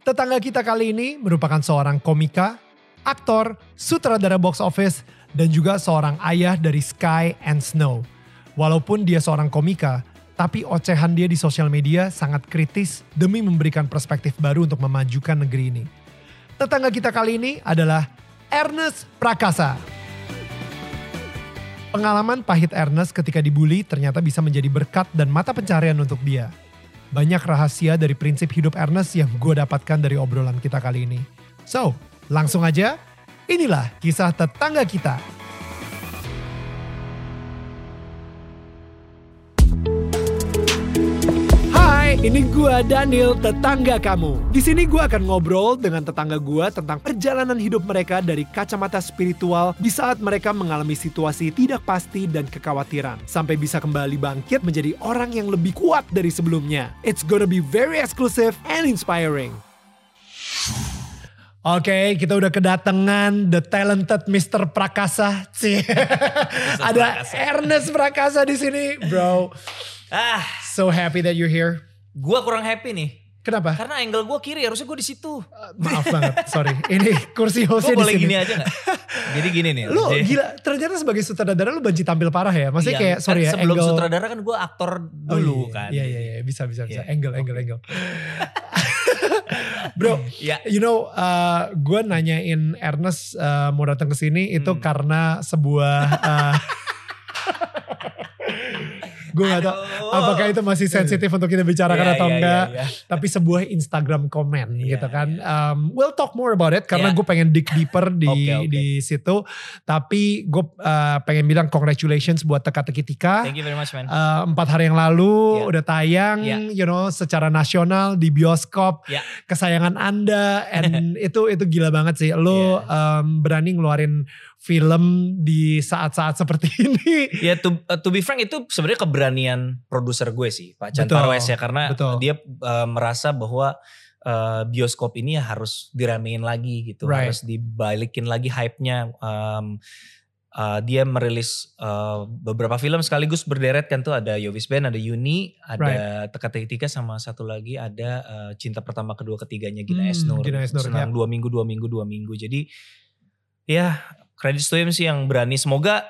Tetangga kita kali ini merupakan seorang komika, aktor, sutradara box office, dan juga seorang ayah dari Sky and Snow. Walaupun dia seorang komika, tapi ocehan dia di sosial media sangat kritis demi memberikan perspektif baru untuk memajukan negeri ini. Tetangga kita kali ini adalah Ernest Prakasa. Pengalaman pahit Ernest ketika dibully ternyata bisa menjadi berkat dan mata pencarian untuk dia. Banyak rahasia dari prinsip hidup Ernest yang gue dapatkan dari obrolan kita kali ini. So, langsung aja, inilah kisah tetangga kita. Ini gua Daniel, tetangga kamu. Di sini gua akan ngobrol dengan tetangga gua tentang perjalanan hidup mereka dari kacamata spiritual di saat mereka mengalami situasi tidak pasti dan kekhawatiran sampai bisa kembali bangkit menjadi orang yang lebih kuat dari sebelumnya. It's gonna be very exclusive and inspiring. Oke, kita udah kedatangan the talented Mr. Prakasa. Cih. Ada Prakasa. Ernest Prakasa di sini, bro. Ah, So happy that you're here. Gua kurang happy nih. Kenapa? Karena angle gua kiri, harusnya gua di situ. Maaf banget, sorry. Ini kursi hostnya di boleh sini. gini aja gak? Jadi gini nih. Lu Jadi- gila, ternyata sebagai sutradara lu banci tampil parah ya. Maksudnya Iya, kayak kan sorry ya, Sebelum angle. sutradara kan gua aktor Oh, dulu iya, kan. Iya, iya, iya, bisa, bisa, bisa. Iya, Angle, angle, angle. Bro, Ya. you know, uh, gue nanyain Ernest uh, mau datang ke sini itu Hmm. karena sebuah uh, gue gak tau apakah itu masih sensitif untuk kita bicarakan Iya, atau iya, enggak. iya, iya. Tapi sebuah Instagram comment Iya, gitu kan. Um, we'll talk more about it karena Iya. gue pengen dig deeper di Oke, oke. di situ. Tapi gue uh, pengen bilang congratulations buat teka-teki Tika. Thank you very much man. Uh, empat hari yang lalu Iya. udah tayang, Iya. you know, secara nasional di bioskop, Iya. kesayangan anda, and itu itu gila banget sih. Lo um, berani ngeluarin film di saat-saat seperti ini. Ya to, uh, to be frank itu sebenarnya keberanian produser gue sih Pak Chan Parwes ya karena betul. dia uh, merasa bahwa uh, bioskop ini ya harus diramein lagi gitu, Right. harus dibalikin lagi hype-nya. Um, uh, dia merilis uh, beberapa film sekaligus berderet kan tuh ada Yovis Band, ada Yuni, ada Teka Teki Tika sama satu lagi ada uh, Cinta Pertama Kedua Ketiganya Gina Hmm, Esnur. Gina Esnur, Senang ya. dua minggu, dua minggu, dua minggu. Jadi ya kredit to sih yang berani. Semoga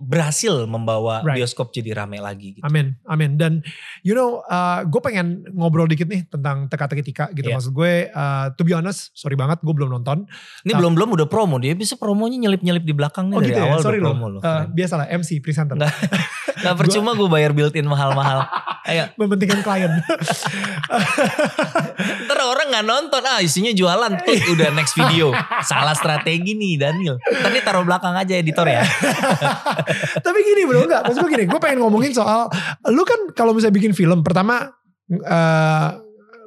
berhasil membawa Right. bioskop jadi rame lagi gitu. Amin, amin. Dan you know, gue pengen ngobrol dikit nih tentang teka-teki Tika gitu. Iya. Maksud gue, uh, to be honest, sorry banget gue belum nonton. Ini belum-belum udah promo, dia bisa promonya nyelip-nyelip di belakang nih Oh dari gitu ya, awal sorry udah loh. promo loh. Uh, biasalah MC, presenter. Nggak. Gak percuma gue bayar built-in mahal-mahal. Ayo, Mementingkan klien. ntar orang gak nonton, ah isinya jualan. Tuh udah next video. Salah strategi nih Daniel. Ntar taruh belakang aja editor ya. Tapi gini bro, enggak. Maksud gue gini, gue pengen ngomongin soal, lu kan kalau misalnya bikin film, pertama, eh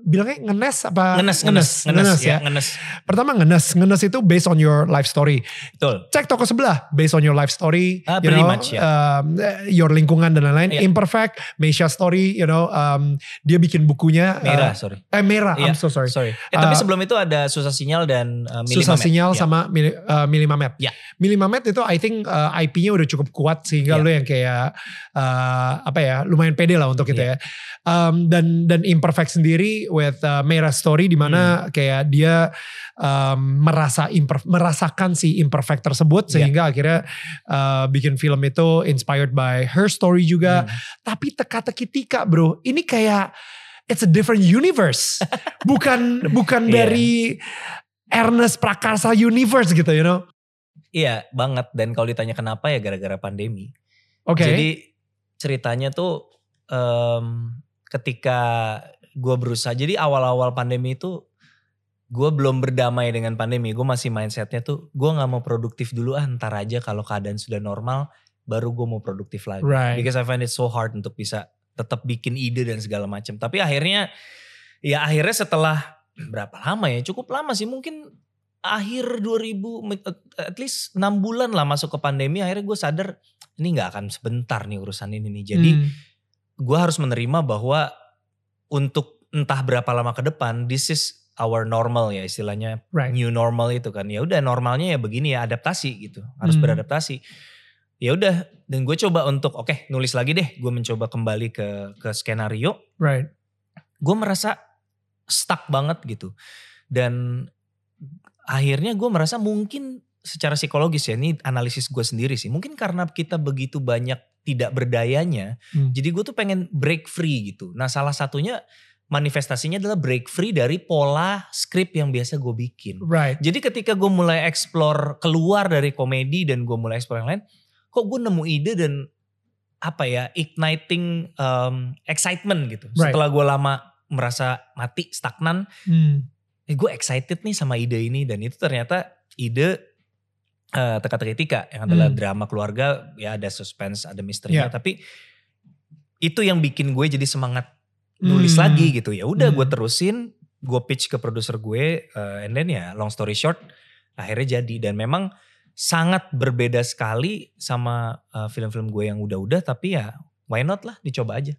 bilangnya ngenes apa? Ngenes, ngenes, ngenes, ya. ya, ngenes. Pertama ngenes, ngenes itu based on your life story. Betul. Cek toko sebelah, based on your life story, Ah, you know, much, ya. um, eh, your lingkungan dan lain-lain. Iya. Imperfect, Meisha story, you know, um, dia bikin bukunya. uh, Merah, sorry. eh merah, I'm Iya, so sorry. Sorry. Eh, tapi Uh, sebelum itu ada susah sinyal dan uh, Mili Susah Mamet. sinyal Ya. sama Mili, uh, Mili Mamet. Ya. Mili Mamet itu I think uh, IP-nya udah cukup kuat sehingga Ya. lu yang kayak uh, apa ya lumayan pede lah untuk itu Ya. ya. Um, dan dan Imperfect sendiri with uh, Merah Story di Hmm. mana kayak dia um, merasa imper, merasakan si Imperfect tersebut Ya. sehingga akhirnya uh, bikin film itu inspired by her story juga. Hmm. Tapi teka-teki Tika bro, ini kayak it's a different universe. bukan bukan Iya. dari Ernest Prakarsa universe gitu, you know. Iya banget dan kalau ditanya kenapa ya gara-gara pandemi. Oke. Jadi ceritanya tuh em, ketika gue berusaha, jadi awal-awal pandemi itu gue belum berdamai dengan pandemi. Gue masih mindsetnya tuh gue nggak mau produktif dulu ah ntar aja kalau keadaan sudah normal baru gue mau produktif lagi. right. Because I find it so hard untuk bisa tetap bikin ide dan segala macam. Tapi akhirnya ya akhirnya setelah berapa lama ya? Cukup lama sih mungkin akhir 2000 at least 6 bulan lah masuk ke pandemi akhirnya gue sadar ini nggak akan sebentar nih urusan ini nih. Jadi Hmm. gue harus menerima bahwa untuk entah berapa lama ke depan this is our normal ya istilahnya. Right. new normal itu kan. Ya udah normalnya ya begini ya adaptasi gitu. Harus Hmm. beradaptasi. Ya udah dan gue coba untuk oke nulis lagi deh. Gue mencoba kembali ke ke skenario. Right. gue merasa stuck banget gitu. Dan akhirnya gue merasa mungkin secara psikologis ya ini analisis gue sendiri sih mungkin karena kita begitu banyak tidak berdayanya Hmm. jadi gue tuh pengen break free gitu nah salah satunya manifestasinya adalah break free dari pola skrip yang biasa gue bikin Right. jadi ketika gue mulai explore keluar dari komedi dan gue mulai explore yang lain kok gue nemu ide dan apa ya igniting um, excitement gitu Right. setelah gue lama merasa mati stagnan Hmm. eh gue excited nih sama ide ini dan itu ternyata ide eh teka-teki tika yang adalah Hmm. drama keluarga ya ada suspense ada misterinya Yeah. tapi itu yang bikin gue jadi semangat nulis Hmm. lagi gitu ya udah Hmm. gue terusin gue pitch ke produser gue eh, and then ya long story short akhirnya jadi dan memang sangat berbeda sekali sama eh, film-film gue yang udah-udah tapi ya why not lah dicoba aja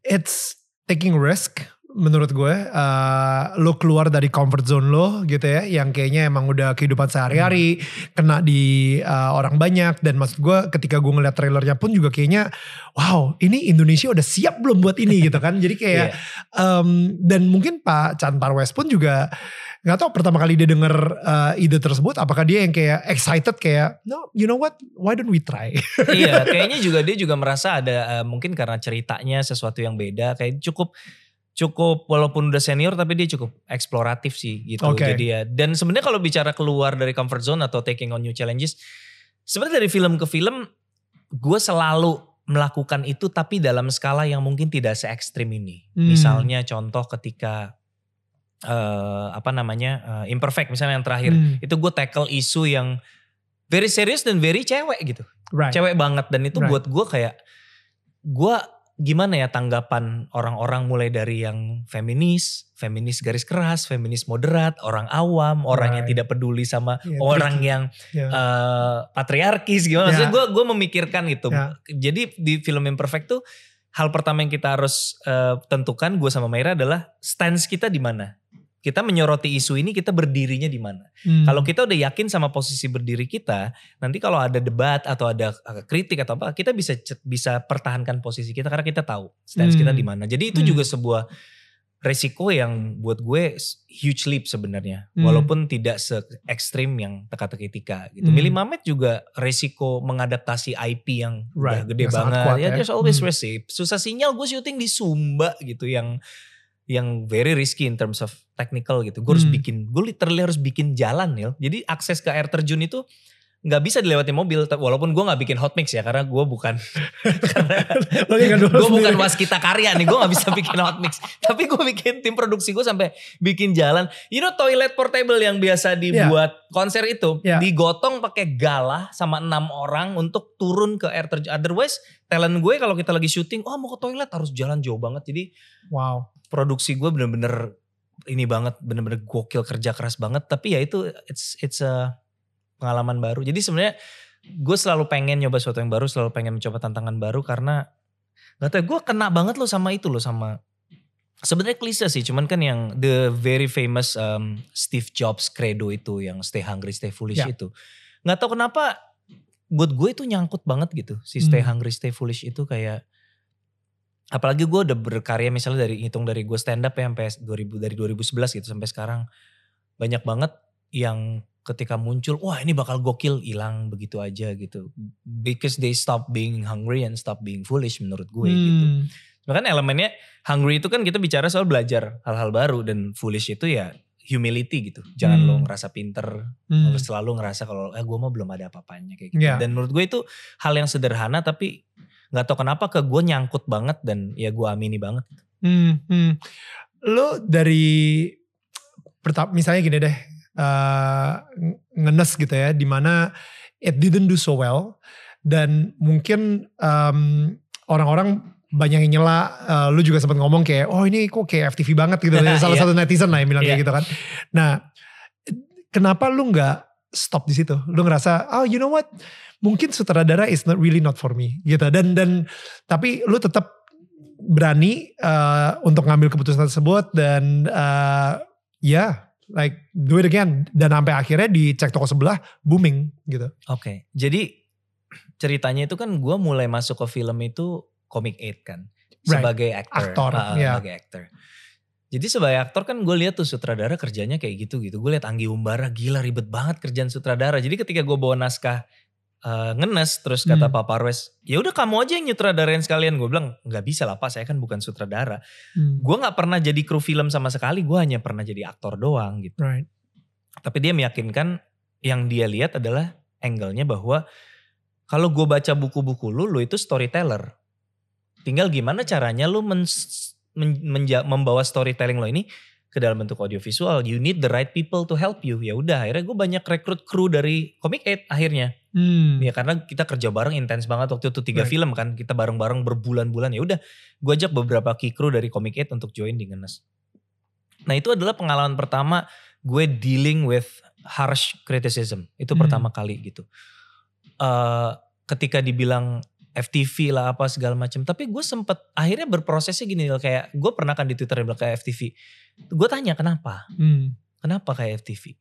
It's taking risk menurut gue. eh, lo keluar dari comfort zone lo gitu ya. Yang kayaknya emang udah kehidupan sehari-hari. Kena di eh, orang banyak. Dan maksud gue ketika gue ngeliat trailernya pun juga kayaknya. Wow ini Indonesia udah siap belum buat ini gitu kan. Jadi kayak. Iya. em, dan mungkin Pak Chan Parwes pun juga nggak tahu pertama kali dia denger eh, ide tersebut apakah dia yang kayak excited kayak no you know what why don't we try iya, kayaknya juga dia juga merasa ada eh, mungkin karena ceritanya sesuatu yang beda, kayak cukup cukup walaupun udah senior tapi dia cukup eksploratif sih gitu. Oke. Jadi ya dan sebenarnya kalau bicara keluar dari comfort zone atau taking on new challenges, sebenarnya dari film ke film gue selalu melakukan itu tapi dalam skala yang mungkin tidak se ekstrim ini. Hmm. Misalnya contoh ketika eh apa namanya eh, imperfect misalnya yang terakhir Hmm, itu gue tackle isu yang very serius dan very cewek gitu right cewek banget dan itu Right. buat gue kayak gue gimana ya tanggapan orang-orang mulai dari yang feminis, feminis garis keras, feminis moderat, orang awam, orang yang Right. tidak peduli sama Iya, orang tricky. yang Ya. eh, patriarkis gimana? Maksudnya Ya. gue gue memikirkan gitu. Ya. Jadi di film Imperfect tuh hal pertama yang kita harus eh, tentukan gue sama Maira adalah stance kita di mana. Kita menyoroti isu ini kita berdirinya di mana. Hmm. Kalau kita udah yakin sama posisi berdiri kita, nanti kalau ada debat atau ada uh, kritik atau apa, kita bisa bisa pertahankan posisi kita karena kita tahu stance Hmm. kita di mana. Jadi itu Hmm. juga sebuah resiko yang buat gue huge leap sebenarnya, Hmm. walaupun tidak se ekstrim yang teka-teki tika gitu. Hmm. Milih Mamet juga resiko mengadaptasi IP yang udah Right, gede yang banget. kuat ya, ya. there's always Hmm. Susah sinyal gue syuting di Sumba gitu yang yang very risky in terms of technical gitu. Gue harus Hmm. bikin, gue literally harus bikin jalan Nil. Jadi akses ke air terjun itu nggak bisa dilewati mobil. Walaupun gue nggak bikin hot mix ya, karena gue bukan, gue bukan sendiri. waskita karya nih. Gue nggak bisa bikin hot mix. Tapi gue bikin tim produksi gue sampai bikin jalan. You know toilet portable yang biasa dibuat konser itu Ya. digotong pakai galah sama enam orang untuk turun ke air terjun. Otherwise talent gue kalau kita lagi syuting, oh mau ke toilet harus jalan jauh banget. Jadi wow produksi gue bener-bener ini banget bener-bener gokil kerja keras banget tapi ya itu it's it's a pengalaman baru jadi sebenarnya gue selalu pengen nyoba sesuatu yang baru selalu pengen mencoba tantangan baru karena nggak tahu gue kena banget loh sama itu loh sama sebenarnya klise sih cuman kan yang the very famous um, Steve Jobs credo itu yang stay hungry stay foolish Ya. itu nggak tahu kenapa buat gue itu nyangkut banget gitu si stay Hmm. hungry stay foolish itu kayak apalagi gue udah berkarya misalnya dari hitung dari gue stand up ya sampai 2000 dari 2011 gitu sampai sekarang banyak banget yang ketika muncul wah ini bakal gokil hilang begitu aja gitu because they stop being hungry and stop being foolish menurut gue gitu Hmm. bahkan elemennya hungry itu kan kita bicara soal belajar hal-hal baru dan foolish itu ya humility gitu jangan Hmm. lo ngerasa pinter Hmm. Selalu ngerasa kalau eh gue mah belum ada apa-apanya kayak gitu. Iya. Dan menurut gue itu hal yang sederhana tapi nggak tahu kenapa ke gue nyangkut banget dan ya gue amini banget. Hmm, hmm. Lo dari pertama misalnya gini deh, eh, ngenes gitu ya, di mana it didn't do so well dan mungkin em, orang-orang banyak yang nyela, eh, lu juga sempat ngomong kayak, oh ini kok kayak FTV banget gitu, salah Iya. satu netizen lah yang bilang kayak Iya. gitu kan. Nah, kenapa lu nggak stop di situ? Lu ngerasa, oh you know what, mungkin sutradara is not really not for me gitu. Dan dan tapi lu tetap berani eh, untuk ngambil keputusan tersebut dan eh, ya like do it again dan sampai akhirnya di cek toko sebelah booming gitu. Oke, jadi ceritanya itu kan gue mulai masuk ke film itu Comic 8 kan. Right. Sebagai actor. Aktor, Ah, iya. Sebagai actor. Jadi sebagai aktor kan gue lihat tuh sutradara kerjanya kayak gitu gitu. Gue lihat Anggi Umbara gila ribet banget kerjaan sutradara. Jadi ketika gue bawa naskah uh, ngenes terus kata Hmm. Pak Parwes, ya udah kamu aja yang nyutradarain sekalian. Gue bilang nggak bisa lah Pak, saya kan bukan sutradara. Hmm. Gue nggak pernah jadi kru film sama sekali. Gue hanya pernah jadi aktor doang gitu. Right. Tapi dia meyakinkan yang dia lihat adalah angle-nya bahwa kalau gue baca buku-buku lu, lu itu storyteller. Tinggal gimana caranya lu men, men- menja- membawa storytelling lo ini ke dalam bentuk audiovisual. You need the right people to help you. Ya udah, akhirnya gue banyak rekrut kru dari Comic 8 akhirnya. Hmm. Ya karena kita kerja bareng intens banget waktu itu tiga Right. film kan. Kita bareng-bareng berbulan-bulan. Ya udah, gue ajak beberapa key crew dari Comic 8 untuk join di Ngenes. Nah itu adalah pengalaman pertama gue dealing with harsh criticism. Itu Hmm. pertama kali gitu. Eh ketika dibilang FTV lah apa segala macam. Tapi gue sempet akhirnya berprosesnya gini loh. Kayak gue pernah kan di Twitter bilang kayak FTV. Gue tanya kenapa? Hmm. Kenapa kayak FTV?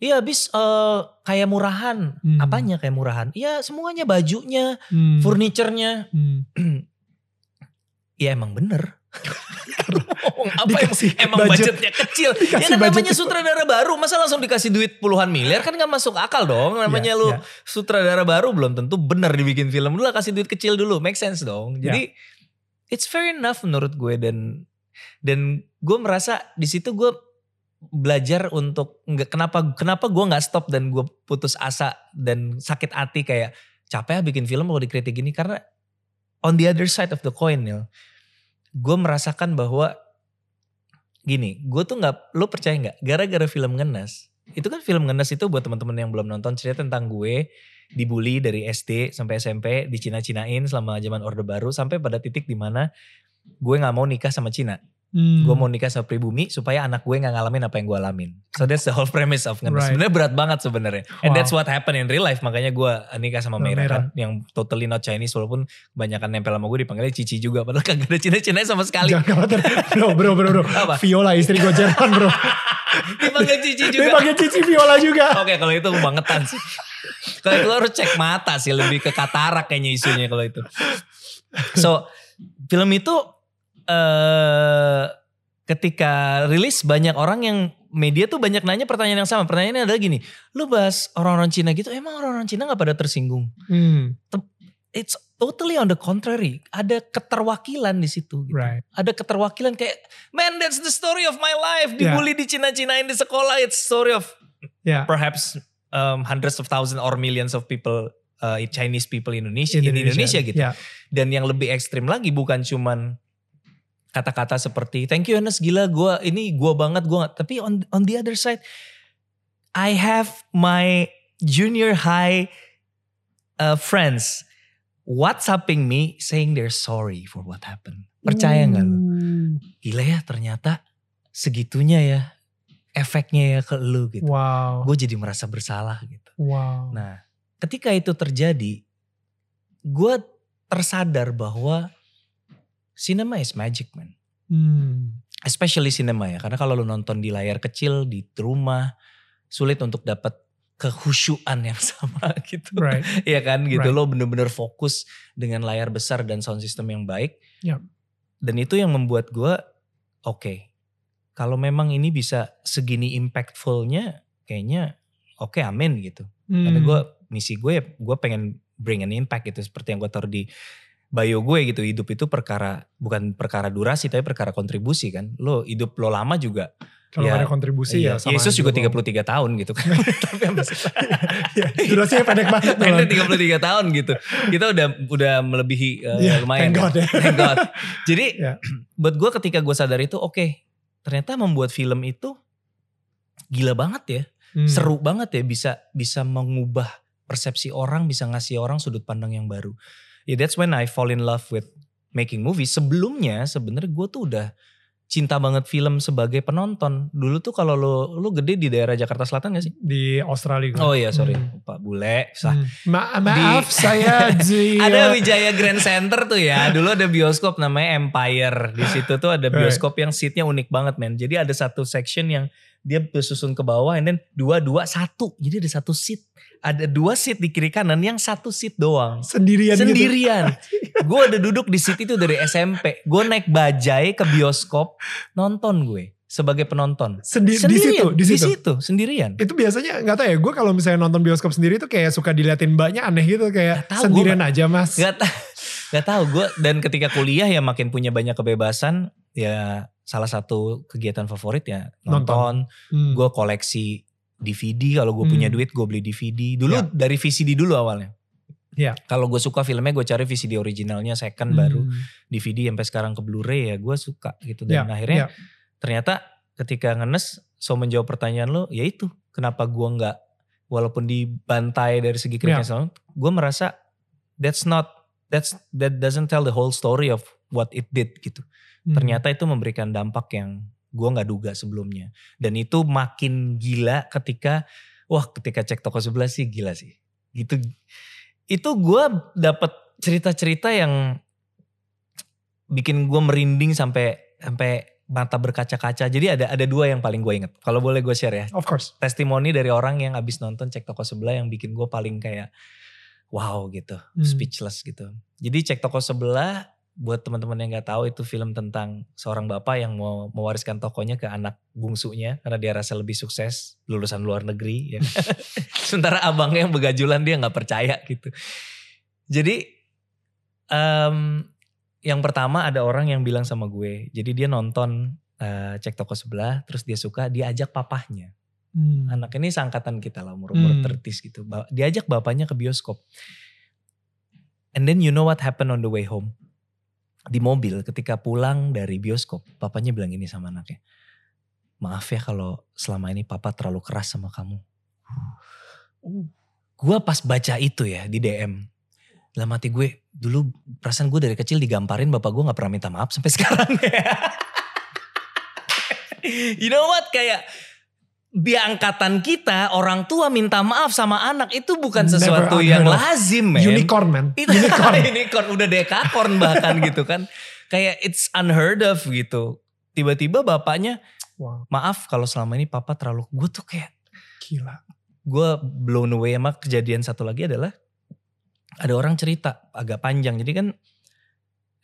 Iya habis eh, kayak murahan. Hmm. Apanya kayak murahan? Iya semuanya bajunya, Hmm. furniturnya. Hmm. Ya emang bener. Apa Dikasih emang budget. budgetnya kecil. ya Dikasih kan namanya budget. sutradara baru. Masa langsung dikasih duit puluhan miliar kan gak masuk akal dong. Namanya Iya, lu iya. sutradara baru belum tentu bener dibikin film. Dulu lah kasih duit kecil dulu. Make sense dong. Iya. Jadi it's fair enough menurut gue. Dan dan gue merasa di situ gue belajar untuk nggak kenapa kenapa gue nggak stop dan gue putus asa dan sakit hati kayak capek ya bikin film kalau dikritik gini karena on the other side of the coin Nil gue merasakan bahwa gini gue tuh nggak lo percaya nggak? Gara-gara film ngenes itu kan film ngenes itu buat teman-teman yang belum nonton cerita tentang gue dibully dari SD sampai SMP di Cina-Cinain selama zaman Orde Baru sampai pada titik di mana gue nggak mau nikah sama Cina Hmm. gue mau nikah sama pribumi supaya anak gue nggak ngalamin apa yang gue alamin. So that's the whole premise of ngenes. Right. Sebenarnya berat banget sebenarnya. And Wow. that's what happened in real life. Makanya gue nikah sama Mera. kan, yang totally not Chinese walaupun kebanyakan nempel sama gue dipanggilnya Cici juga. Padahal kagak ada Cina-Cina sama sekali. Jangan khawatir. Bro, bro, bro, bro. Apa? Viola istri gue Jerman bro. Dipanggil Cici juga. pakai cici Viola juga. Oke kalau itu kebangetan sih. Kalau itu harus cek mata sih lebih ke katarak kayaknya isunya kalau itu. So film itu eh ketika rilis banyak orang yang media tuh banyak nanya pertanyaan yang sama. Pertanyaannya adalah gini, lu bahas orang-orang Cina gitu, emang orang-orang Cina nggak pada tersinggung? Hmm. It's totally on the contrary. Ada keterwakilan di situ. Gitu. Right. Ada keterwakilan kayak, man that's the story of my life. Yeah. Dibully di Cina-Cinain di sekolah. It's story of Ya. perhaps um, hundreds of thousands or millions of people, uh, Chinese people in Indonesia, in Indonesia. Indonesia gitu. Ya. Dan yang lebih ekstrim lagi bukan cuman kata-kata seperti thank you Ernest gila gua ini gua banget gua nggak-" tapi on on the other side I have my junior high uh, friends WhatsApping me saying they're sorry for what happened. Percaya nggak lu? Uh, Gila ya ternyata segitunya ya efeknya ya ke lu gitu. Wow. Gue jadi merasa bersalah gitu. Wow. Nah, ketika itu terjadi, gue tersadar bahwa cinema is magic, man. Hmm. Especially cinema ya, karena kalau lu nonton di layar kecil di rumah, sulit untuk dapat kehusyuan yang sama gitu. Right. Iya kan gitu, Right. lo bener-bener fokus dengan layar besar dan sound system yang baik. Yap. Dan itu yang membuat gue, oke, kalau memang ini bisa segini impactfulnya, kayaknya oke amin gitu. Karena Hmm. gue misi gue ya gue pengen bring an impact gitu seperti yang gue taruh di bio gue gitu hidup itu perkara bukan perkara durasi tapi perkara kontribusi kan lo hidup lo lama juga kalau ya, ada kontribusi iya. ya sama Yesus juga aja 33 tahun gitu kan tapi sekarang Iya, durasinya pendek banget. pendek Bang. 33 tahun gitu kita udah udah melebihi uh, Iya, lumayan thank God ya. Thank God. jadi Iya. buat gue ketika gue sadar itu oke ternyata membuat film itu gila banget ya Hmm. seru banget ya bisa bisa mengubah persepsi orang, bisa ngasih orang sudut pandang yang baru. Ya that's when I fall in love with making movies. Sebelumnya sebenarnya gue tuh udah cinta banget film sebagai penonton. Dulu tuh kalau lo lu gede di daerah Jakarta Selatan gak sih? Di Australia. gue. Oh iya sorry, Hmm. Pak Bule. Sah. Hmm. Ma- maaf Di- saya di Ada Wijaya Grand Center tuh ya. Dulu ada bioskop namanya Empire. Di situ tuh ada bioskop yang seatnya unik banget men. Jadi ada satu section yang dia bersusun ke bawah and then dua dua satu. Jadi ada satu seat. Ada dua seat di kiri kanan yang satu seat doang. Sendirian gitu. sendirian. Gue udah duduk di seat itu dari SMP gue naik bajai ke bioskop nonton gue sebagai penonton. Sendi- di sendirian situ, di situ. sendirian. Itu biasanya nggak tahu ya, gue kalau misalnya nonton bioskop sendiri tuh kayak suka diliatin banyak aneh gitu kayak Nggak tahu, sendirian aja mas. Gak tau, gak tahu gue dan ketika kuliah ya makin punya banyak kebebasan ya salah satu kegiatan favorit ya nonton. Hmm. Gue koleksi DVD kalau gue punya Hmm. duit gue beli DVD. Dulu Ya. dari VCD dulu awalnya. Ya. Kalau gue suka filmnya gue cari VCD originalnya second Hmm. baru DVD sampai sekarang ke Blu-ray ya gue suka gitu dan Ya, akhirnya ya. ternyata ketika ngenes so menjawab pertanyaan lo ya itu kenapa gue nggak walaupun dibantai dari segi Ya. kriminal gue merasa that's not that's that doesn't tell the whole story of what it did gitu Hmm. ternyata itu memberikan dampak yang gue nggak duga sebelumnya. Dan itu makin gila ketika wah ketika cek toko sebelah sih gila sih. Gitu. Itu gue dapat cerita-cerita yang bikin gue merinding sampai sampai mata berkaca-kaca. Jadi ada ada dua yang paling gue inget kalau boleh gue share ya. Of course. testimoni dari orang yang abis nonton cek toko sebelah yang bikin gue paling kayak wow gitu. Hmm. speechless gitu. Jadi cek toko sebelah buat teman-teman yang nggak tahu itu film tentang seorang bapak yang mau mewariskan tokonya ke anak bungsunya karena dia rasa lebih sukses lulusan luar negeri ya. sementara abangnya yang begajulan dia nggak percaya gitu jadi em, yang pertama ada orang yang bilang sama gue jadi dia nonton eh, cek toko sebelah terus dia suka dia ajak papahnya Hmm. anak ini seangkatan kita lah umur-umur Hmm. 30s gitu diajak bapaknya ke bioskop and then you know what happened on the way home di mobil ketika pulang dari bioskop papanya bilang ini sama anaknya maaf ya kalau selama ini papa terlalu keras sama kamu Uh. gue pas baca itu ya di DM dalam hati gue dulu perasaan gue dari kecil digamparin bapak gue nggak pernah minta maaf sampai sekarang you know what kayak di angkatan kita orang tua minta maaf sama anak itu bukan Never sesuatu unheard yang of. lazim men Unicorn man. itu Unicorn. unicorn udah dekakorn bahkan gitu kan kayak it's unheard of gitu tiba-tiba bapaknya Wow, maaf kalau selama ini papa terlalu gue tuh kayak gila. gue blown away sama kejadian satu lagi adalah ada orang cerita agak panjang jadi kan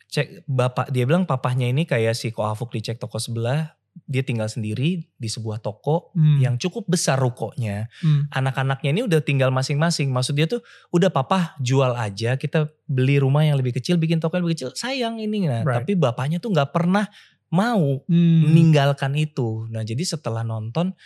cek bapak dia bilang papahnya ini kayak si Koafuk di cek toko sebelah dia tinggal sendiri di sebuah toko Hmm. yang cukup besar rukonya Hmm. anak-anaknya ini udah tinggal masing-masing maksud dia tuh udah papa jual aja kita beli rumah yang lebih kecil bikin toko yang lebih kecil sayang ini nah Right. tapi bapaknya tuh nggak pernah mau Hmm. meninggalkan itu. Nah jadi setelah nonton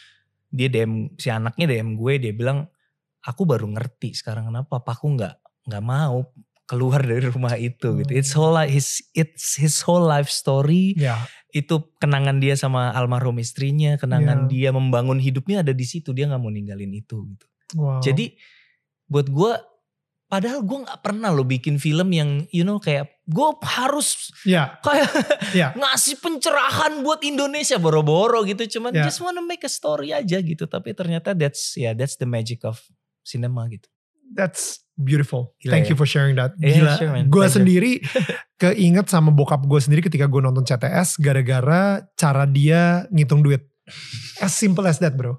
dia DM si anaknya DM gue dia bilang aku baru ngerti sekarang kenapa papaku nggak nggak mau keluar dari rumah itu gitu. It's whole his it's his whole life story. Ya. Itu kenangan dia sama almarhum istrinya, kenangan dia membangun hidupnya ada di situ. Dia nggak mau ninggalin itu gitu. Wow. Jadi buat gue padahal gue nggak pernah lo bikin film yang you know kayak gue harus ya, kayak ya. ngasih pencerahan buat Indonesia boro-boro gitu cuman Ya. just wanna make a story aja gitu tapi ternyata that's ya that's the magic of cinema gitu That's beautiful. Gila Thank ya? you for sharing that. Yeah, Gila. sure, man. gue sendiri keinget sama bokap gue sendiri ketika gue nonton CTS gara-gara cara dia ngitung duit. As simple as that bro.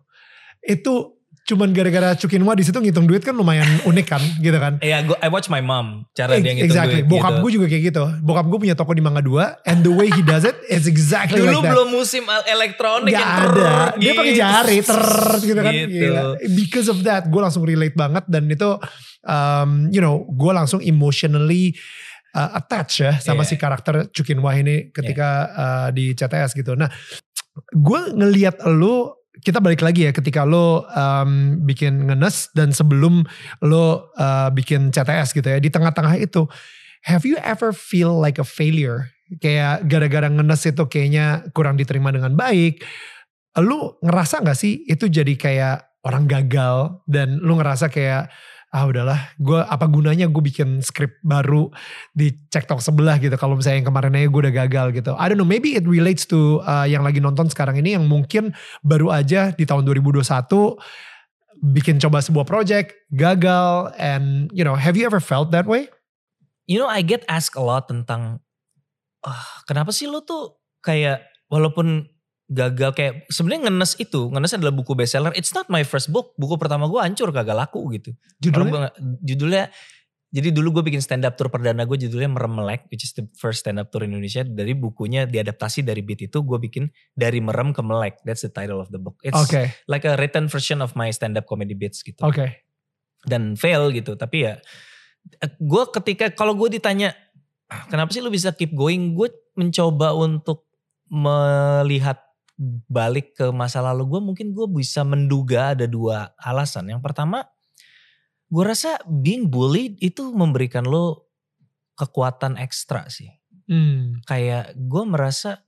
Itu cuman gara-gara Cukinwa di situ ngitung duit kan lumayan unik kan gitu kan. ya gua I watch my mom cara dia ngitung exactly. duit Bokap gitu. gue juga kayak gitu. Bokap gue punya toko di Mangga 2 and the way he does it is exactly dulu like that. belum musim elektronik Gak yang ada. trrrr Dia pakai gitu. jari ter gitu kan. Gitu. Gila. Because of that gue langsung relate banget dan itu um, you know gue langsung emotionally uh, attach ya sama Iya. si karakter Cukin Wah ini ketika uh, di CTS gitu. Nah gue ngeliat lu kita balik lagi ya ketika lo um, bikin ngenes dan sebelum lo uh, bikin CTS gitu ya di tengah-tengah itu have you ever feel like a failure? Kayak gara-gara ngenes itu kayaknya kurang diterima dengan baik. Lu ngerasa nggak sih itu jadi kayak orang gagal dan lu ngerasa kayak ah udahlah gue apa gunanya gue bikin skrip baru di cektok sebelah gitu. Kalau misalnya yang kemarin aja gue udah gagal gitu. I don't know maybe it relates to uh, yang lagi nonton sekarang ini yang mungkin baru aja di tahun 2021 bikin coba sebuah project gagal and you know have you ever felt that way? You know I get asked a lot tentang ah kenapa sih lo tuh kayak walaupun gagal kayak sebenarnya ngenes itu ngenes adalah buku bestseller. It's not my first book. Buku pertama gue hancur kagak laku gitu. Judulnya? Orang gua- judulnya jadi dulu gue bikin stand up tour perdana gue judulnya Merem Melek which is the first stand up tour Indonesia. Dari bukunya diadaptasi dari beat itu gue bikin dari merem ke melek. That's the title of the book. It's Oke, like a written version of my stand up comedy bits gitu. Oke. dan fail gitu tapi ya gue ketika kalau gue ditanya kenapa sih lu bisa keep going? Gue mencoba untuk melihat balik ke masa lalu gue mungkin gue bisa menduga ada dua alasan. Yang pertama gue rasa being bullied itu memberikan lo kekuatan ekstra sih. Hmm, kayak gue merasa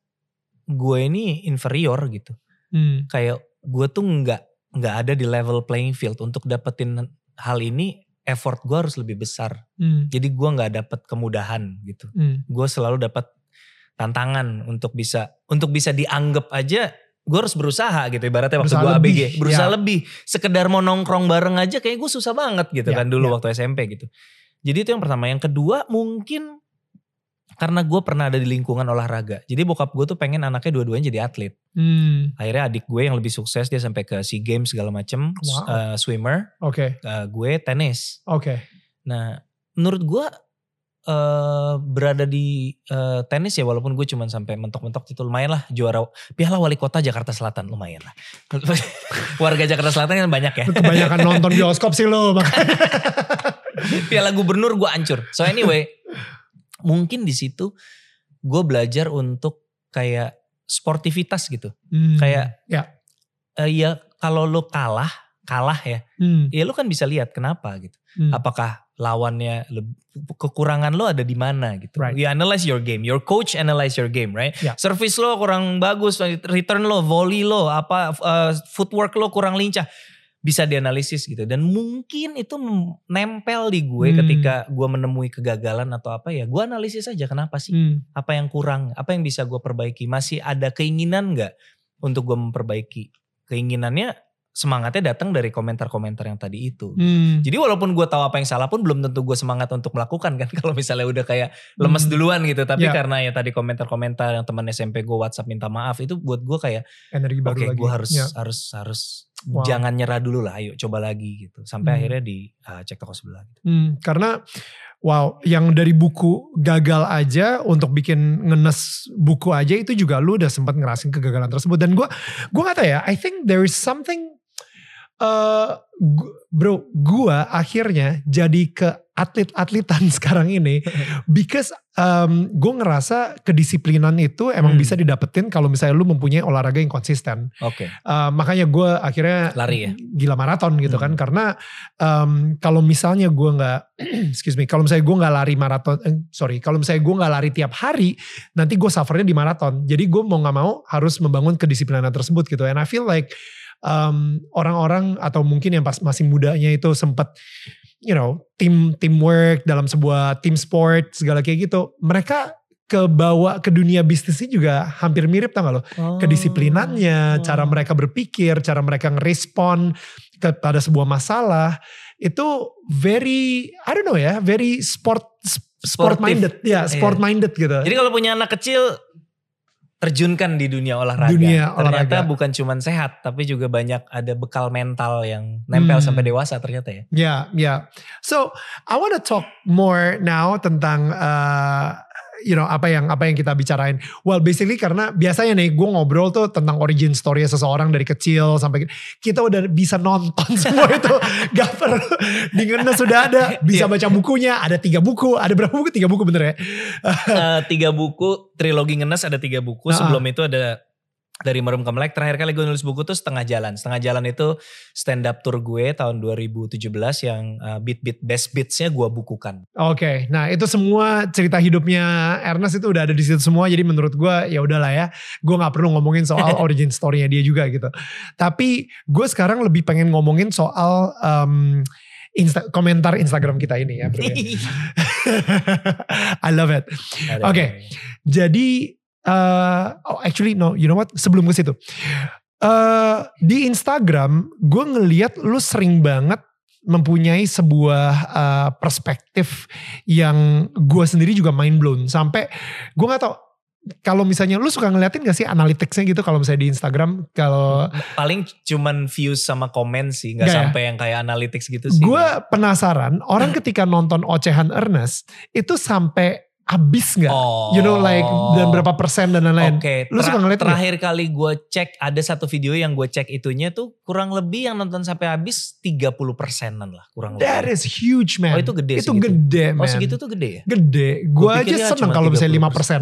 gue ini inferior gitu. Hmm, kayak gue tuh nggak nggak ada di level playing field. Untuk dapetin hal ini effort gue harus lebih besar. Hmm, jadi gue nggak dapet kemudahan gitu. Hmm. gue selalu dapat tantangan untuk bisa untuk bisa dianggap aja gue harus berusaha gitu ibaratnya waktu gue ABG berusaha ya. lebih sekedar mau nongkrong bareng aja kayak gue susah banget gitu Ya, kan dulu ya. waktu SMP gitu jadi itu yang pertama yang kedua mungkin karena gue pernah ada di lingkungan olahraga jadi bokap gue tuh pengen anaknya dua-duanya jadi atlet Hmm, akhirnya adik gue yang lebih sukses dia sampai ke sea games segala macem Wow. eh, swimmer Oke, eh, gue tenis oke. nah menurut gue eh berada di eh, tenis ya walaupun gue cuman sampai mentok-mentok itu lumayan lah juara piala wali kota Jakarta Selatan lumayan lah warga Jakarta Selatan kan banyak ya Kebanyakan nonton bioskop sih lo. piala gubernur gue hancur so anyway mungkin di situ gue belajar untuk kayak sportivitas gitu Hmm, Kayak- ya. Eh, ya kalau lo kalah kalah ya Hmm, ya lo kan bisa lihat kenapa gitu hmm. apakah lawannya kekurangan lo ada di mana gitu. Right. You analyze your game, your coach analyze your game, right? Yeah. Service lo kurang bagus, return lo, volley lo, apa uh, footwork lo kurang lincah, bisa dianalisis gitu. Dan mungkin itu nempel di gue Hmm. ketika gue menemui kegagalan atau apa ya, gue analisis aja kenapa sih, Hmm, apa yang kurang, apa yang bisa gue perbaiki, masih ada keinginan nggak untuk gue memperbaiki. Keinginannya semangatnya datang dari komentar-komentar yang tadi itu. hmm. Jadi walaupun gue tahu apa yang salah pun belum tentu gue semangat untuk melakukan kan kalau misalnya udah kayak lemes Hmm. duluan gitu. Tapi Ya. karena ya tadi komentar-komentar yang teman SMP gue WhatsApp minta maaf itu buat gue kayak Energi baru oke lagi. gue harus Ya. harus harus Wow. jangan nyerah dulu lah. Ayo coba lagi gitu. Sampai Hmm. akhirnya di ah, cek toko sebelah. Gitu. Hmm, karena wow, yang dari buku gagal aja untuk bikin ngenes buku aja itu juga lu udah sempat ngerasin kegagalan tersebut dan gua gua gak tahu ya, I think there is something eh gu- bro, gua akhirnya jadi ke atlet-atletan sekarang ini because um, gue ngerasa kedisiplinan itu emang Hmm. bisa didapetin kalau misalnya lu mempunyai olahraga yang konsisten. Oke. Uh, makanya gue akhirnya Lari ya? gila maraton gitu kan Hmm. karena um, kalau misalnya gue nggak excuse me kalau misalnya gue nggak lari maraton eh, sorry kalau misalnya gue nggak lari tiap hari nanti gue suffernya di maraton jadi gue mau nggak mau harus membangun kedisiplinan tersebut gitu and I feel like um, orang-orang atau mungkin yang pas masih mudanya itu sempat you know tim teamwork dalam sebuah tim sport segala kayak gitu mereka kebawa ke dunia bisnisnya juga hampir mirip tau gak lo kedisiplinannya, Oh. cara mereka berpikir, cara mereka ngerespon kepada sebuah masalah itu very I don't know ya, very sport sport Sportif. minded ya, sport Iya. minded gitu. Jadi kalau punya anak kecil terjunkan di dunia olahraga. Dunia olahraga. Ternyata bukan cuman sehat tapi juga banyak ada bekal mental yang nempel Hmm. sampai dewasa ternyata ya. Ya, ya. So, I want to talk more now tentang uh, you know apa yang apa yang kita bicarain. Well, basically karena biasanya nih gue ngobrol tuh tentang origin story seseorang dari kecil sampai kita udah bisa nonton semua itu. Gak perlu di sudah ada, bisa Iya. baca bukunya, ada tiga buku, ada berapa buku? Tiga buku bener ya? Eh, tiga buku trilogi ngenes ada tiga buku Ah. sebelum itu ada dari Merum ke Melek terakhir kali gue nulis buku tuh setengah jalan setengah jalan itu stand up tour gue tahun 2017 yang uh, beat beat best beatsnya gue bukukan Oke, nah itu semua cerita hidupnya Ernest itu udah ada di situ semua. Jadi menurut gue ya udahlah ya, gue nggak perlu ngomongin soal origin story-nya dia juga gitu. Tapi gue sekarang lebih pengen ngomongin soal um, Insta- komentar Instagram kita ini ya, bro. ya. I love it. Oke. Jadi, uh, oh actually no, you know what? Sebelum ke situ, uh, di Instagram gue ngeliat lu sering banget mempunyai sebuah uh, perspektif yang gue sendiri juga mind blown sampai gue nggak tau kalau misalnya lu suka ngeliatin gak sih analyticsnya gitu kalau misalnya di Instagram kalau Paling cuman views sama komen sih, nggak Nggak ya? sampai yang kayak analytics gitu sih. gue penasaran orang ketika nonton ocehan Ernest itu sampai habis nggak? Oh. You know like dan berapa persen dan lain-lain. Oke, Lu suka ngeliat terakhir kali gue cek ada satu video yang gue cek itunya tuh kurang lebih yang nonton sampai habis 30 persenan lah kurang That lebih. is huge man. Oh, itu gede Itu segitu? gede man. Oh segitu tuh gede ya? Gede. Gue aja ya seneng kalau misalnya 5 persen.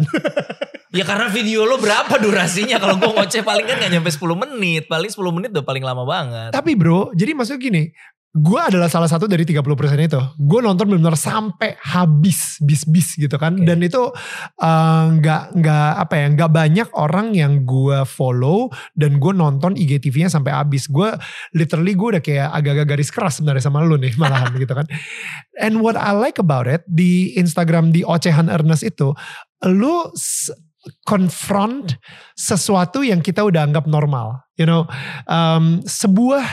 Ya karena video lo berapa durasinya kalau gue ngoceh paling kan gak nyampe 10 menit. Paling 10 menit udah paling lama banget. Tapi bro, jadi maksudnya gini, gue adalah salah satu dari 30% itu. Gue nonton benar-benar sampai habis, bis-bis gitu kan. Oke. Dan itu eh, nggak nggak apa ya, nggak banyak orang yang gue follow dan gue nonton IGTV-nya sampai habis. Gue literally gue udah kayak agak-agak garis keras sebenarnya sama lu nih malahan gitu kan. And what I like about it di Instagram di Ocehan Ernest itu, lu confront sesuatu yang kita udah anggap normal. You know, um, sebuah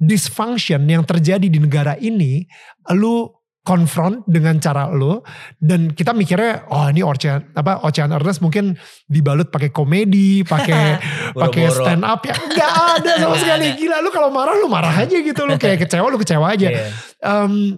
dysfunction yang terjadi di negara ini, lu confront dengan cara lu dan kita mikirnya oh ini Ocean apa Ocean Ernest mungkin dibalut pakai komedi, pakai pakai stand up ya. Nggak ada sama sekali. gila lu kalau marah lu marah aja gitu. Lu kayak kecewa lu kecewa aja. Iya. Em,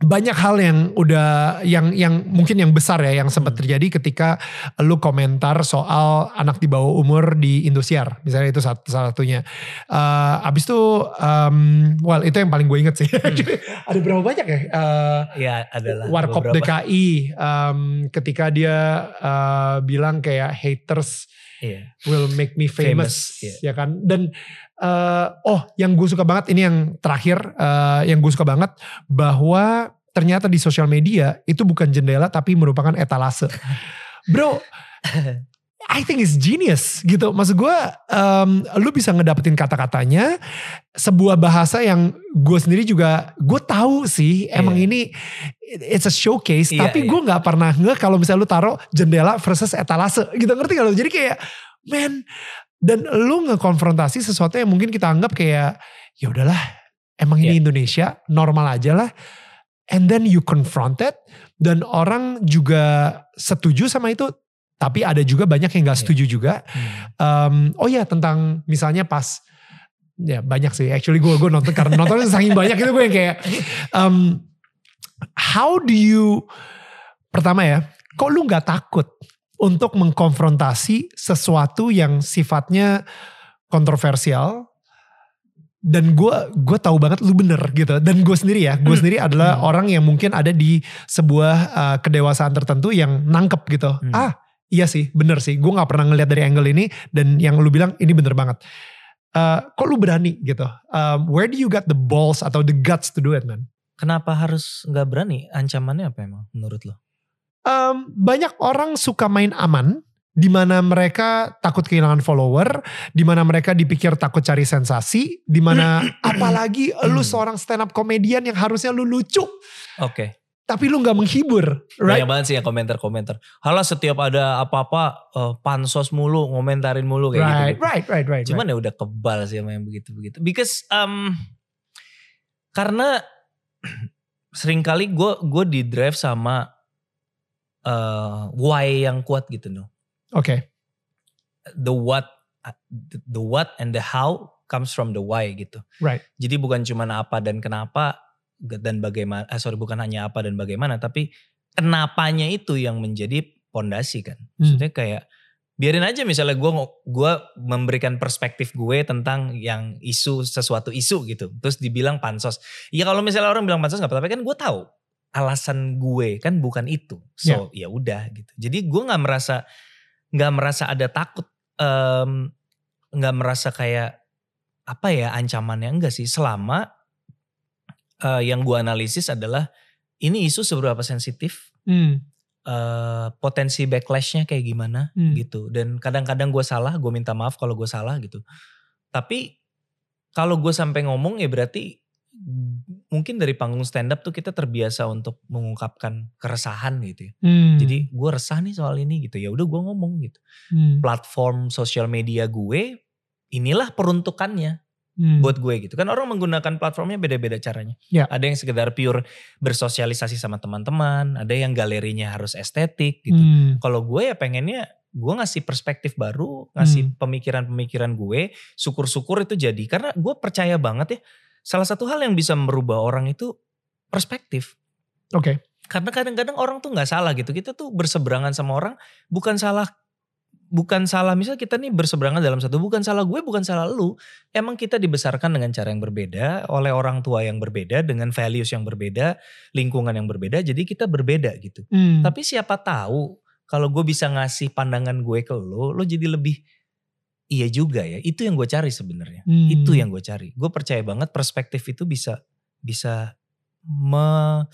banyak hal yang udah yang yang mungkin yang besar ya yang sempat Hmm. terjadi ketika lu komentar soal anak di bawah umur di Indosiar misalnya itu satu salah satunya Eh, abis itu em, well itu yang paling gue inget sih ada berapa banyak ya Eh, Ya adalah Warkop beberapa. DKI em, ketika dia eh, bilang kayak haters Iya. will make me famous, Famous, iya. ya kan dan eh, oh yang gue suka banget ini yang terakhir eh, yang gue suka banget bahwa ternyata di sosial media itu bukan jendela tapi merupakan etalase bro I think it's genius gitu maksud gue em, lu bisa ngedapetin kata-katanya sebuah bahasa yang gue sendiri juga gue tahu sih emang Iya. ini it's a showcase Iya, tapi iya. gue nggak pernah nge kalau misalnya lu taruh jendela versus etalase gitu ngerti gak lu jadi kayak man dan lu ngekonfrontasi sesuatu yang mungkin kita anggap kayak ya udahlah emang ini Iya. Indonesia normal aja lah and then you confront it dan orang juga setuju sama itu tapi ada juga banyak yang gak Iya. setuju juga Hmm. Um, oh ya tentang misalnya pas ya banyak sih actually gue gue nonton karena nontonnya saking banyak itu gue yang kayak um, how do you pertama ya kok lu nggak takut untuk mengkonfrontasi sesuatu yang sifatnya kontroversial dan gue gue tahu banget lu bener gitu dan gue sendiri ya gue sendiri adalah Hmm. orang yang mungkin ada di sebuah uh, kedewasaan tertentu yang nangkep gitu Hmm. ah iya sih bener sih gue nggak pernah ngeliat dari angle ini dan yang lu bilang ini bener banget Uh, kok lu berani gitu Um, where do you got the balls atau the guts to do it man Kenapa harus nggak berani? Ancamannya apa emang menurut lo? Um, banyak orang suka main aman di mana mereka takut kehilangan follower, di mana mereka dipikir takut cari sensasi, di mana apalagi lu seorang stand up komedian yang harusnya lu lucu, Oke. tapi lu nggak menghibur, right? Banyak banget sih yang komentar-komentar. Halah setiap ada apa-apa eh, pansos mulu, ngomentarin mulu kayak Right, gitu. right, right, right. Cuman right. ya udah kebal sih sama yang begitu-begitu. Because um, karena sering kali gue gue di drive sama eh, why yang kuat gitu no. Oke, The what the what and the how comes from the why gitu. right. Jadi bukan cuma apa dan kenapa dan bagaimana, eh, sorry bukan hanya apa dan bagaimana, tapi kenapanya itu yang menjadi pondasi kan. Hmm. Maksudnya kayak biarin aja misalnya gue gua memberikan perspektif gue tentang yang isu sesuatu isu gitu, terus dibilang pansos. Ya kalau misalnya orang bilang pansos nggak apa-apa, kan gue tahu alasan gue kan bukan itu. So ya udah gitu. Jadi gue nggak merasa nggak merasa ada takut, nggak merasa kayak apa ya ancamannya enggak sih selama eh, yang gue analisis adalah ini isu seberapa sensitif Hmm, eh, potensi backlashnya kayak gimana Hmm. gitu dan kadang-kadang gue salah gue minta maaf kalau gue salah gitu tapi kalau gue sampai ngomong ya berarti mungkin dari panggung stand up tuh kita terbiasa untuk mengungkapkan keresahan gitu ya. Hmm, jadi gue resah nih soal ini gitu. Ya udah gue ngomong gitu. Hmm, platform sosial media gue inilah peruntukannya Hmm. buat gue gitu. Kan orang menggunakan platformnya beda-beda caranya. Ya. ada yang sekedar pure bersosialisasi sama teman-teman ada yang galerinya harus estetik gitu. Hmm. kalau gue ya pengennya gue ngasih perspektif baru ngasih Hmm. pemikiran-pemikiran gue syukur-syukur itu jadi. Karena gue percaya banget ya salah satu hal yang bisa merubah orang itu perspektif. Oke. karena kadang-kadang orang tuh nggak salah gitu. Kita tuh berseberangan sama orang bukan salah bukan salah. Misal kita nih berseberangan dalam satu bukan salah gue bukan salah lu. Emang kita dibesarkan dengan cara yang berbeda oleh orang tua yang berbeda dengan values yang berbeda lingkungan yang berbeda jadi kita berbeda gitu. Hmm. tapi siapa tahu kalau gue bisa ngasih pandangan gue ke lo lo jadi lebih iya juga ya itu yang gue cari sebenarnya Hmm. itu yang gue cari gue percaya banget perspektif itu bisa bisa me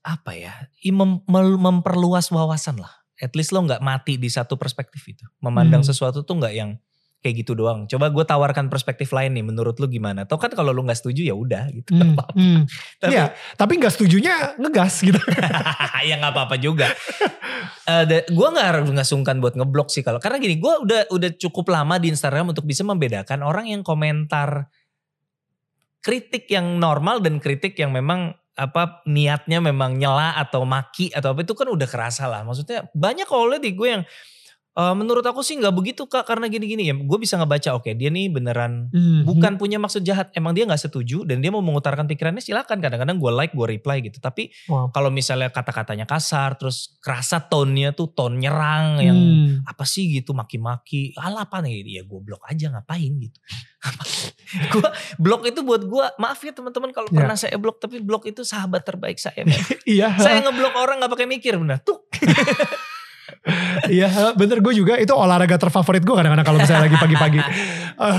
apa ya mem- memperluas wawasan lah at least lo nggak mati di satu perspektif itu memandang Hmm. sesuatu tuh nggak yang kayak gitu doang coba gue tawarkan perspektif lain nih menurut lo gimana tau kan kalau lo nggak setuju ya udah gitu Hmm. nggak apa-apa Hmm. Tapi- Iya, tapi nggak setujunya ngegas gitu. ya nggak apa-apa juga. Eh, gue nggak harus nggak sungkan buat ngeblok sih kalau karena gini gue udah udah cukup lama di Instagram untuk bisa membedakan orang yang komentar kritik yang normal dan kritik yang memang apa niatnya memang nyela atau maki atau apa itu kan udah kerasa lah. Maksudnya banyak kalau di gue yang eh, menurut aku sih nggak begitu kak karena gini-gini ya. Gue bisa ngebaca oke dia nih beneran Hmm. bukan punya maksud jahat emang dia nggak setuju dan dia mau mengutarakan pikirannya silakan kadang-kadang gue like gue reply gitu tapi Wow. kalau misalnya kata-katanya kasar terus kerasa tone-nya tuh tone nyerang yang Hmm. apa sih gitu maki-maki ala apa nih ya gue blok aja ngapain gitu gue blok itu buat gue maaf ya teman-teman kalau Ya. pernah saya blok tapi blok itu sahabat terbaik saya. Iya. saya ngeblok orang nggak pakai mikir benar tuh Iya bener gue juga itu olahraga terfavorit gue kadang-kadang kalau misalnya lagi pagi-pagi. Eh,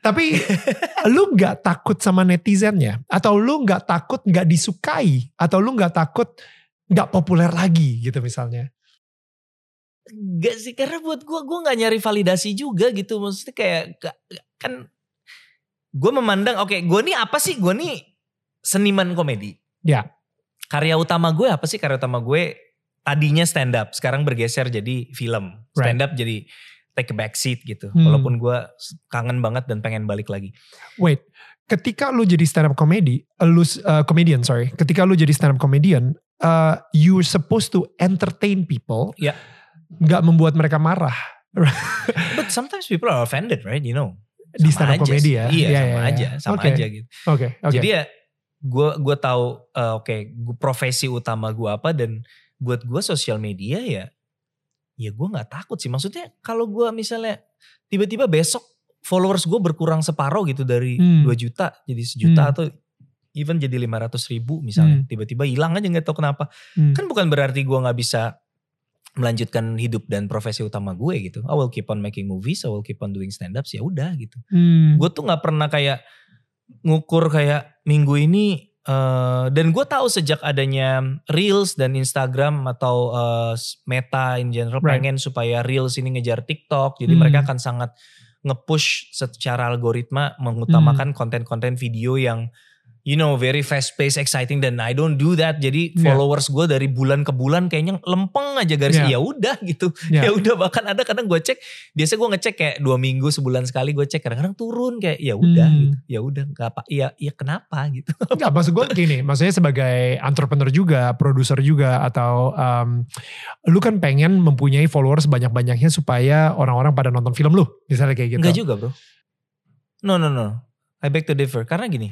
tapi lu gak takut sama netizennya? Atau lu gak takut gak disukai? Atau lu gak takut gak populer lagi gitu misalnya? Gak sih karena buat gue gue nggak nyari validasi juga gitu maksudnya kayak gak- kan gue memandang oke gue nih apa sih gue nih seniman komedi Ya. karya utama gue apa sih karya utama gue tadinya stand up sekarang bergeser jadi film. Stand up jadi take a back seat gitu. Hmm. walaupun gue kangen banget dan pengen balik lagi. Wait, ketika lu jadi stand up comedy, lu uh, comedian sorry, ketika lu jadi stand up comedian, uh, you're supposed to entertain people, Ya. nggak membuat mereka marah. But sometimes people are offended right? You know? Di Sama stand up comedy ya. iya Iya, sama iya, aja iya. sama Oke, aja gitu. Oke, oke. Jadi ya gue gue tahu eh, oke gua- profesi utama gue apa dan buat gue sosial media ya ya gue nggak takut sih maksudnya kalau gue misalnya tiba-tiba besok followers gue berkurang separuh gitu dari Hmm. 2 juta jadi sejuta Hmm. atau even jadi 500 ribu misalnya Hmm. tiba-tiba hilang aja nggak tahu kenapa Hmm. kan bukan berarti gue nggak bisa melanjutkan hidup dan profesi utama gue gitu I will keep on making movies I will keep on doing stand ups ya udah gitu Hmm. gue tuh nggak pernah kayak ngukur kayak minggu ini eh, dan gue tahu sejak adanya reels dan Instagram atau eh, Meta in general Right. pengen supaya reels ini ngejar TikTok jadi Hmm. mereka akan sangat nge-push secara algoritma mengutamakan konten-konten video yang you know very fast paced exciting dan I don't do that jadi Yeah. followers gue dari bulan ke bulan kayaknya lempeng aja garisnya Yeah. ya udah gitu Ya. ya udah bahkan ada kadang gue cek biasa gue ngecek kayak dua minggu sebulan sekali gue cek kadang-kadang turun kayak ya udah Hmm. gitu ya udah nggak apa ya ya kenapa gitu Enggak, maksud gue gini, maksudnya sebagai entrepreneur juga, produser juga, atau um, lu kan pengen mempunyai followers banyak-banyaknya supaya orang-orang pada nonton film lu, misalnya kayak gitu. Enggak juga bro no no no I beg to differ karena gini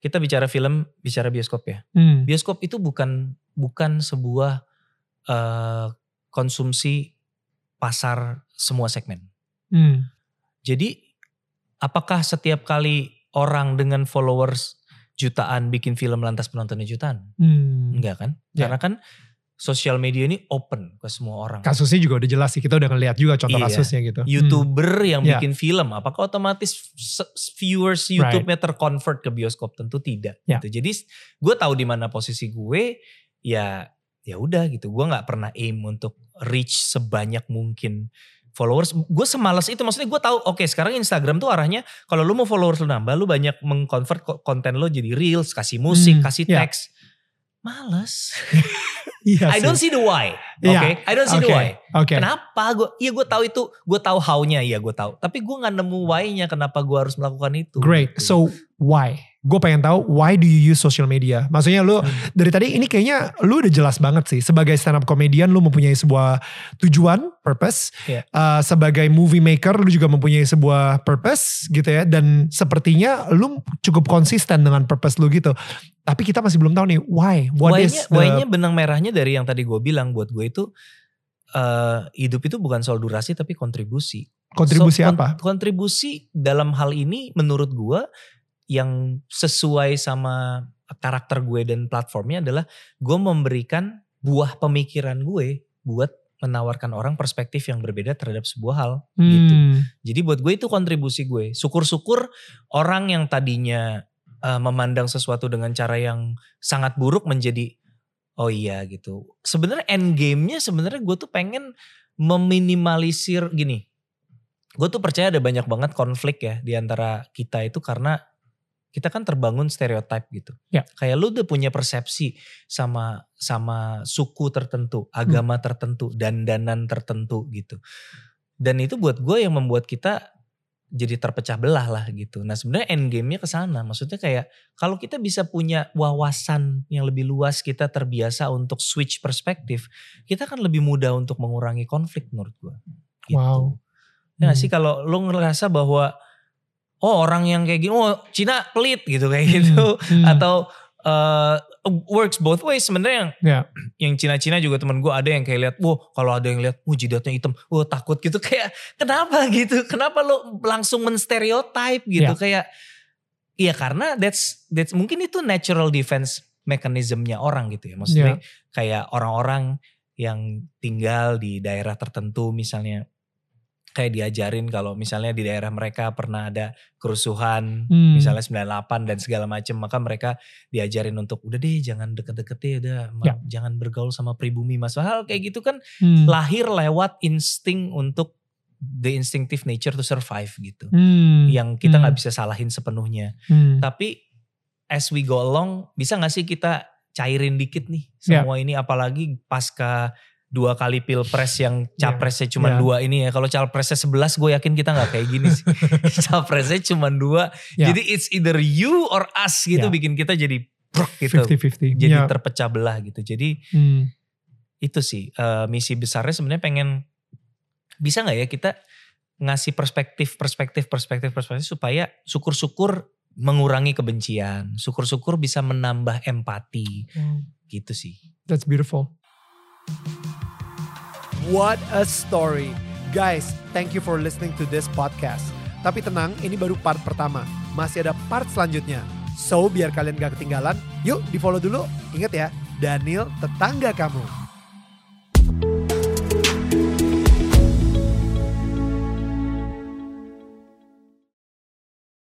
kita bicara film bicara bioskop ya Hmm. bioskop itu bukan bukan sebuah eh, konsumsi pasar semua segmen Hmm. Jadi apakah setiap kali orang dengan followers jutaan bikin film lantas penontonnya jutaan? Hmm. Enggak kan? Ya. Karena kan sosial media ini open ke semua orang. Kasusnya juga udah jelas sih, kita udah ngeliat juga contoh Iya. kasusnya gitu. YouTuber yang Ya. bikin film, apakah otomatis viewers YouTube-nya terconvert ke bioskop? Tentu tidak. Ya. Gitu. Jadi gue tahu di mana posisi gue, ya ya udah gitu. Gue nggak pernah aim untuk reach sebanyak mungkin followers. Gue semalas itu, maksudnya gue tahu. Oke, sekarang Instagram tuh arahnya kalau lu mau followers lu nambah, lu banyak mengconvert ko- konten lo jadi reels, kasih musik, Hmm, kasih ya. teks. Males. Iya I don't see the why. Oke, Iya. I don't see the Oke, why. Oke. Kenapa? Gue, iya gue tahu itu, gue tahu how-nya, iya gue tahu. Tapi gue nggak nemu why-nya kenapa gue harus melakukan itu. Great. Gitu. So why? Gue pengen tahu why do you use social media? Maksudnya lu Hmm. dari tadi ini kayaknya lu udah jelas banget sih sebagai stand up comedian lu mempunyai sebuah tujuan, purpose. Iya. Uh, sebagai movie maker lu juga mempunyai sebuah purpose gitu ya dan sepertinya lu cukup konsisten dengan purpose lu gitu. Tapi kita masih belum tahu nih why? What is why-nya, the why-nya benang merahnya dari yang tadi gue bilang buat gue itu eh, hidup itu bukan soal durasi tapi kontribusi. kontribusi So, apa? Kontribusi dalam hal ini menurut gue yang sesuai sama karakter gue dan platformnya adalah gue memberikan buah pemikiran gue buat menawarkan orang perspektif yang berbeda terhadap sebuah hal gitu. Hmm. Jadi buat gue itu kontribusi gue. Syukur-syukur orang yang tadinya uh, memandang sesuatu dengan cara yang sangat buruk menjadi oh iya gitu. Sebenarnya end game-nya sebenarnya gue tuh pengen meminimalisir gini. Gue tuh percaya ada banyak banget konflik ya di antara kita itu karena kita kan terbangun stereotip gitu. Ya. Kayak lu udah punya persepsi sama sama suku tertentu, agama tertentu, dandanan tertentu gitu. Dan itu buat gue yang membuat kita jadi terpecah belah lah gitu. Nah sebenarnya end game-nya ke sana. Maksudnya kayak kalau kita bisa punya wawasan yang lebih luas, kita terbiasa untuk switch perspektif, kita kan lebih mudah untuk mengurangi konflik menurut gue. Gitu. Wow. Ya nggak Hmm. sih kalau lo ngerasa bahwa oh orang yang kayak gini, oh Cina pelit gitu kayak gitu, Hmm. atau uh, works both ways sebenarnya yang Ya. yang Cina-Cina juga temen gue ada yang kayak lihat, wah kalau ada yang lihat, wah jidatnya hitam, wah takut gitu. Kayak kenapa? gitu, kenapa lo langsung menstereotype? gitu. Ya. kayak, iya karena that's that's mungkin itu natural defense mechanismnya orang gitu ya, maksudnya kayak orang-orang yang tinggal di daerah tertentu misalnya kayak diajarin kalau misalnya di daerah mereka pernah ada kerusuhan Hmm. misalnya 98 dan segala macam maka mereka diajarin untuk udah deh jangan deket-deket deh udah Ya. jangan bergaul sama pribumi mas hal kayak gitu kan Hmm. lahir lewat insting untuk the instinctive nature to survive gitu Hmm. yang kita Hmm. nggak bisa salahin sepenuhnya Hmm. tapi as we go along bisa gak sih kita cairin dikit nih Ya. semua ini apalagi pasca dua kali pilpres yang Ya. capresnya cuma Ya. dua ini ya kalau capresnya 11 gue yakin kita nggak kayak gini sih capresnya cuma dua Ya. jadi it's either you or us gitu Ya. bikin kita jadi brok gitu 50-50. Ya. jadi terpecah belah gitu jadi Hmm. itu sih eh, misi besarnya sebenarnya pengen bisa nggak ya kita ngasih perspektif perspektif perspektif perspektif supaya syukur-syukur mengurangi kebencian syukur-syukur bisa menambah empati gitu sih That's beautiful. What a story. Guys, thank you for listening to this podcast. Tapi tenang, ini baru part pertama. Masih ada part selanjutnya. So, biar kalian gak ketinggalan, yuk di follow dulu. Ingat ya, Daniel tetangga kamu.